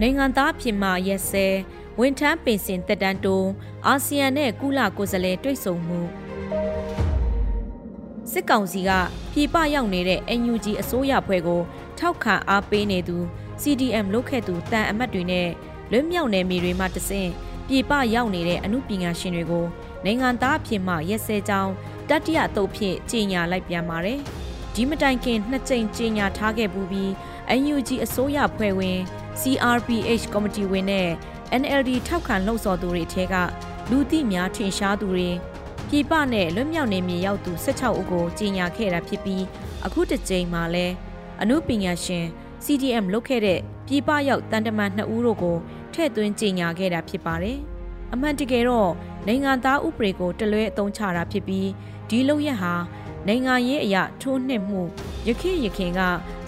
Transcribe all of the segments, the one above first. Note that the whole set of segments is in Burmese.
နိုင်ငံသားဖြစ်မှရက်စဲဝန်ထမ်းပင်စင်တက်တန်းတိုးအာဆီယံနဲ့ကုလကိုယ်စားလှယ်တွေ့ဆုံမှုစစ်ကောင်စီကပြည်ပရောက်နေတဲ့ NUG အစိုးရဖွဲ့ကို ထောက်ခံအားပေးနေသူ CDM လုတ်ခဲ့သူတန်အမတ်တွေနဲ့လွတ်မြောက်နယ်မြေတွေမှာတဆင့်ပြည်ပရောက်နေတဲ့အမှုပညာရှင်တွေကိုနိုင်ငံသားအဖြစ်မှရက်စဲကြောင်းတတိယတုပ်ဖြင့်ကြေညာလိုက်ပြန်ပါတယ်။ဒီမတိုင်ခင်နှစ်ကြိမ်ကြေညာထားခဲ့ပူပြီး NUG အစိုးရဖွဲ့ဝင် CRPH ကော်မတီဝင်နဲ့ NLD ထောက်ခံလှုပ်ဆော်သူတွေထဲကလူသိများထင်ရှားသူတွေပြည်ပနဲ့လွတ်မြောက်နေမြေရောက်သူ16ဦးကိုကြေညာခဲ့တာဖြစ်ပြီးအခုတစ်ကြိမ်မှာလဲအမှုပညာရှင် CDM လုပ်ခဲ့တဲ့ပြည်ပရောက်တန်တမန်2ဦးတို့ကိုထည့်သွင်းကြေညာခဲ့တာဖြစ်ပါတယ်။အမှန်တကယ်တော့နိုင်ငံသားဥပဒေကိုတလွဲအသုံးချတာဖြစ်ပြီးဒီလုပ်ရက်ဟာ နိုင်ငံရေးအရာထိုးနှက်မှုရခင်ရခင်က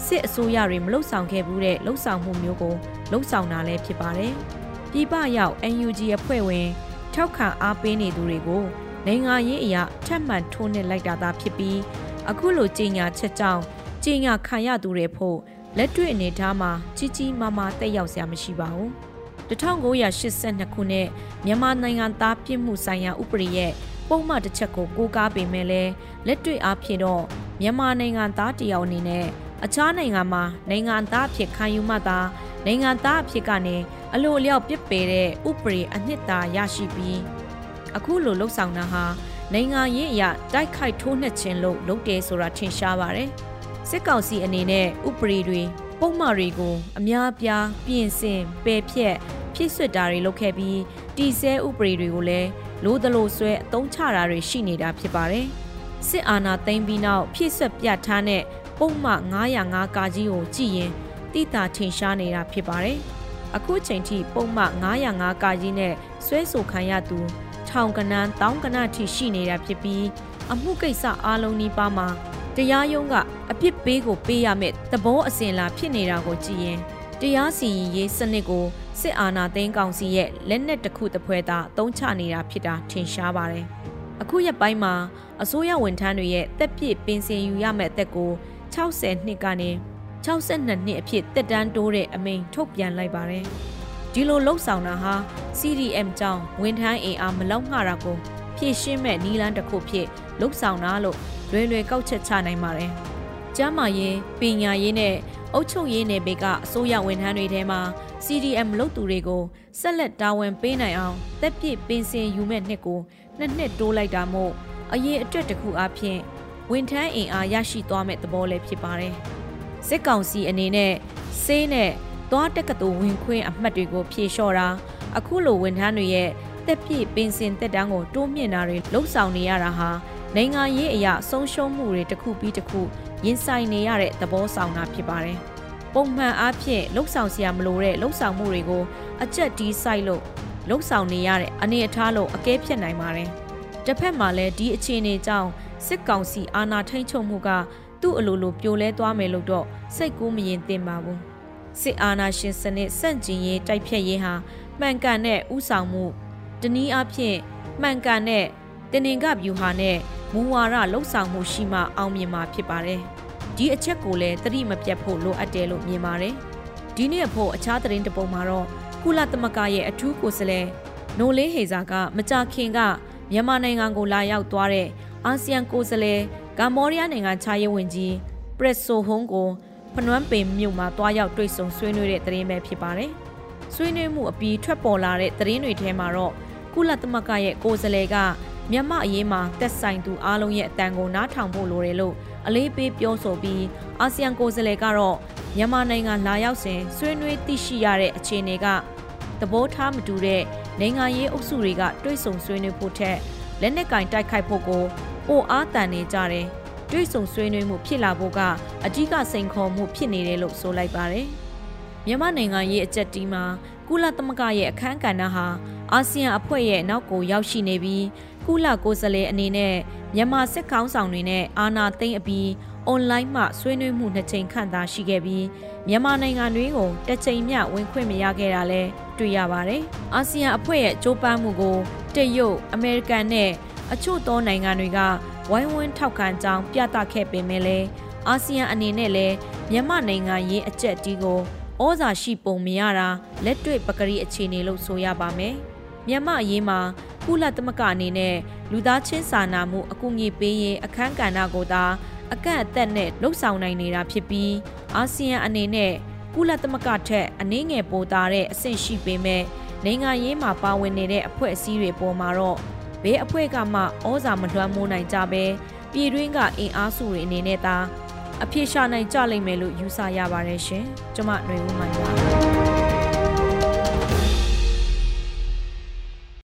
စစ်အစိုးရတွေမလှုပ်ဆောင်ခဲ့ဘူးတဲ့လှုပ်ဆောင်မှုမျိုးကိုလှုပ်ဆောင်တာလည်းဖြစ်ပါတယ်။ပြည်ပရောက် NUG အဖွဲ့ဝင်ထောက်ခံအားပေးနေသူတွေကိုနိုင်ငံရေးအရာထပ်မံထိုးနှက်လိုက်တာသာဖြစ်ပြီးအခုလိုကြေညာချက်ကြောင့်ကြေညာခံရသူတွေဖို့လက်တွေ့အနေထားမှာကြီးကြီးမားမားတက်ရောက်စရာမရှိပါဘူး1982ခုနှစ်မြန်မာနိုင်ငံသားပြည်မှုဆိုင်ရာဥပဒေရဲ့ ပုံမှန်တစ်ချက်ကိုကိုးကားပေမဲ့လည်းလက်တွေ့အားဖြင့်တော့မြန်မာနိုင်ငံသားတယောက်အနေနဲ့အခြားနိုင်ငံမှာနိုင်ငံသားအဖြစ်ခံယူမှသာနိုင်ငံသားအဖြစ်ကနေအလိုအလျောက်ပြစ်ပယ်တဲ့ဥပဒေအနှစ်သာရရှိပြီးအခုလိုလှုပ်ဆောင်တာဟာနိုင်ငံရေးအရာတိုက်ခိုက်ထိုးနှက်ခြင်းလို့လုပ်တယ်ဆိုတာထင်ရှားပါတယ်စစ်ကောင်စီအနေနဲ့ဥပဒေတွေပုံမှန်တွေကိုအများပြားပြင်ဆင်ပယ်ဖြတ်ဖြည့်ဆွတ်တာတွေလုပ်ခဲ့ပြီးတီဆဲဥပဒေတွေကိုလည်း လိုသလိုဆွဲအသုံးချတာတွေရှိနေတာဖြစ်ပါတယ်စစ်အာဏာသိမ်းပြီးနောက်ဖြည့်ဆွတ်ပြထားတဲ့ပုံမှန်905ကာကြီးကိုကြည့်ရင်တိတာထင်ရှားနေတာဖြစ်ပါတယ်အခုချိန်ထိပုံမှန်905ကာကြီးနဲ့ဆွဲဆိုခံရသူထောင်ကနန်းတောင်းကနထိရှိနေတာဖြစ်ပြီးအမှုကိစ္စအလုံးနီးပါးမှာတရားရုံးကအပြစ်ပေးကိုပေးရမယ့်သဘောအစဉ်လာဖြစ်နေတာကိုကြည့်ရင်တရားစီရင်ရေးစနစ်ကို စစ်အာဏာသိမ်းကောင်စီရဲ့လက်နက်တစ်ခုတစ်ဖွဲသားအသုံးချနေတာဖြစ်တာထင်ရှားပါတယ်။အခုရက်ပိုင်းမှာအစိုးရဝန်ထမ်းတွေရဲ့တက်ပြည့်ပင်စင်ယူရမယ့်အသက်ကို60နှစ်ကနေ62နှစ်အဖြစ်တက်တန်းတိုးတဲ့အမိန့်ထုတ်ပြန်လိုက်ပါတယ်။ဒီလိုလှုပ်ဆောင်တာဟာ CDM ကြောင့်ဝန်ထမ်းအင်အားမလောက်ငှတာကိုဖြည့်ရှင်းမဲ့နီလန်းတစ်ခုဖြစ်လှုပ်ဆောင်တာလို့လွယ်လွယ်ကောက်ချက်ချနိုင်ပါတယ်။ကျမ်းမာရေးပညာရေးနဲ့အုပ်ချုပ်ရေးနယ်ပယ်ကအစိုးရဝန်ထမ်းတွေထဲမှာ CDM လုပ်သူတွေကိုဆက်လက်တာဝန်ပေးနိုင်အောင်တက်ပြည့်ပင်စင်ယူမဲ့နှစ်ကိုနှစ်နှစ်တိုးလိုက်တာမို့အရေးအတွက်တစ်ခုအပြင်ဝန်ထမ်းအင်အားရရှိသွားမဲ့သဘောလည်းဖြစ်ပါတယ်။စစ်ကောင်စီအနေနဲ့စေးနဲ့သွားတက်ကတူဝင်ခွင်းအမှတ်တွေကိုဖြေလျှော့တာအခုလိုဝန်ထမ်းတွေရဲ့တက်ပြည့်ပင်စင်တက်တန်းကိုတိုးမြင့်တာတွေလှုပ်ဆောင်နေရတာဟာနိုင်ငံရေးအရာဆုံးရှုံးမှုတွေတစ်ခုပြီးတစ်ခုရင်ဆိုင်နေရတဲ့သဘောဆောင်တာဖြစ်ပါတယ်။ ပုံမှန်အားဖြင့်လှုပ်ဆောင်စရာမလိုတဲ့လှုပ်ဆောင်မှုတွေကိုအကျက်ဒီးဆိုင်လို့လှုပ်ဆောင်နေရတဲ့အနေအထားလို့အကဲဖြတ်နိုင်ပါတယ်။တစ်ဖက်မှာလည်းဒီအခြေအနေကြောင့်စစ်ကောင်စီအာဏာထိန်ချုပ်မှုကသူ့အလိုလိုပြိုလဲသွားမယ်လို့တော့စိတ်ကူးမရင်သင့်ပါဘူး။စစ်အာဏာရှင်စနစ်စန့်ကျင်ရေးတိုက်ဖြတ်ရေးဟာမှန်ကန်တဲ့ဥဆောင်မှုတနည်းအားဖြင့်မှန်ကန်တဲ့တင်င်ကဗျူဟာနဲ့မူဝါဒလှုပ်ဆောင်မှုရှိမှအောင်မြင်မှာဖြစ်ပါတယ်။ ဒီအချက်ကိုလည်းသတိမပြတ်ဖို့လိုအပ်တယ်လို့မြင်ပါတယ်။ဒီနေ့ဖို့အခြားသတင်းတပုံမှာတော့ကုလသမဂ္ဂရဲ့အထူးကိုယ်စားလှယ်နိုလေးဟေဇာကမကြခင်ကမြန်မာနိုင်ငံကိုလာရောက်သွားတဲ့အာဆီယံကိုယ်စားလှယ်ကမ္ဘောဒီးယားနိုင်ငံခြားရေးဝန်ကြီးပရက်ဆိုဟုံးကိုဖနွမ်းပင်မြို့မှာတွားရောက်တွေ့ဆုံဆွေးနွေးတဲ့သတင်းပဲဖြစ်ပါတယ်။ဆွေးနွေးမှုအပြီးထွက်ပေါ်လာတဲ့သတင်းတွေထဲမှာတော့ကုလသမဂ္ဂရဲ့ကိုယ်စားလှယ်က မြန်မာအရေးမှာတက်ဆိုင်သူအားလုံးရဲ့အတန်ကိုနားထောင်ဖို့လိုတယ်လို့အလေးပေးပြောဆိုပြီးအာဆီယံကိုယ်စားလှယ်ကတော့မြန်မာနိုင်ငံလာရောက်စဉ်ဆွေးနွေးသိရှိရတဲ့အခြေအနေကသဘောထားမတူတဲ့နိုင်ငံရေးအုပ်စုတွေကတွိတ်ဆုံဆွေးနွေးဖို့ထက်လက်နက်ကင်တိုက်ခိုက်ဖို့ကိုပိုအားတန်နေကြတယ်။တွိတ်ဆုံဆွေးနွေးမှုဖြစ်လာဖို့ကအကြီးကစိန်ခေါ်မှုဖြစ်နေတယ်လို့ဆိုလိုက်ပါတယ်။မြန်မာနိုင်ငံရေးအကြက်တီးမှာကုလသမဂ္ဂရဲ့အခမ်းကဏ္ဍဟာအာဆီယံအဖွဲ့ရဲ့နောက်ကိုရောက်ရှိနေပြီး ကုလကိုယ်စားလှယ်အနေနဲ့မြန်မာစစ်ကောင်းဆောင်တွေနဲ့အာဏာသိမ်းအပြီးအွန်လိုင်းမှဆွေးနွေးမှုနှစ်ချိန်ခန့်သာရှိခဲ့ပြီးမြန်မာနိုင်ငံတွင်းကိုတစ်ချိန်မျှဝင်ခွင့်မရခဲ့တာလည်းတွေ့ရပါတယ်။အာဆီယံအဖွဲ့ရဲ့ကြိုးပမ်းမှုကိုတရုတ်၊အမေရိကန်နဲ့အချို့သောနိုင်ငံတွေကဝိုင်းဝန်းထောက်ခံကြောင်းပြသခဲ့ပေမဲ့လည်းအာဆီယံအနေနဲ့လည်းမြန်မာနိုင်ငံရေးအကြက်တီးကိုဩဇာရှိပုံမရတာလက်တွေ့ပကတိအခြေအနေလို့ဆိုရပါမယ်မြန်မာအရေးမှာ ကုလသမဂ္ဂအနေနဲ့လူသားချင်းစာနာမှုအကူအညီပေးရင်အခမ်းကဏ္ဍကိုသာအကန့်အသတ်နဲ့လှုပ်ဆောင်နိုင်နေတာဖြစ်ပြီးအာဆီယံအနေနဲ့ကုလသမဂ္ဂထက်အနည်းငယ်ပိုသာတဲ့အဆင့်ရှိပေမဲ့နိုင်ငံရေးမှာပါဝင်နေတဲ့အဖွဲ့အစည်းတွေပေါ်မှာတော့ဘဲအဖွဲ့ကမှဩဇာမလွှမ်းမိုးနိုင်ကြပဲပြည်တွင်းကအင်အားစုတွေအနေနဲ့သာအပြေရှာနိုင်ကြလိမ့်မယ်လို့ယူဆရပါတယ်ရှင်။ကျွန်မຫນွေဦးမိုင်ပါ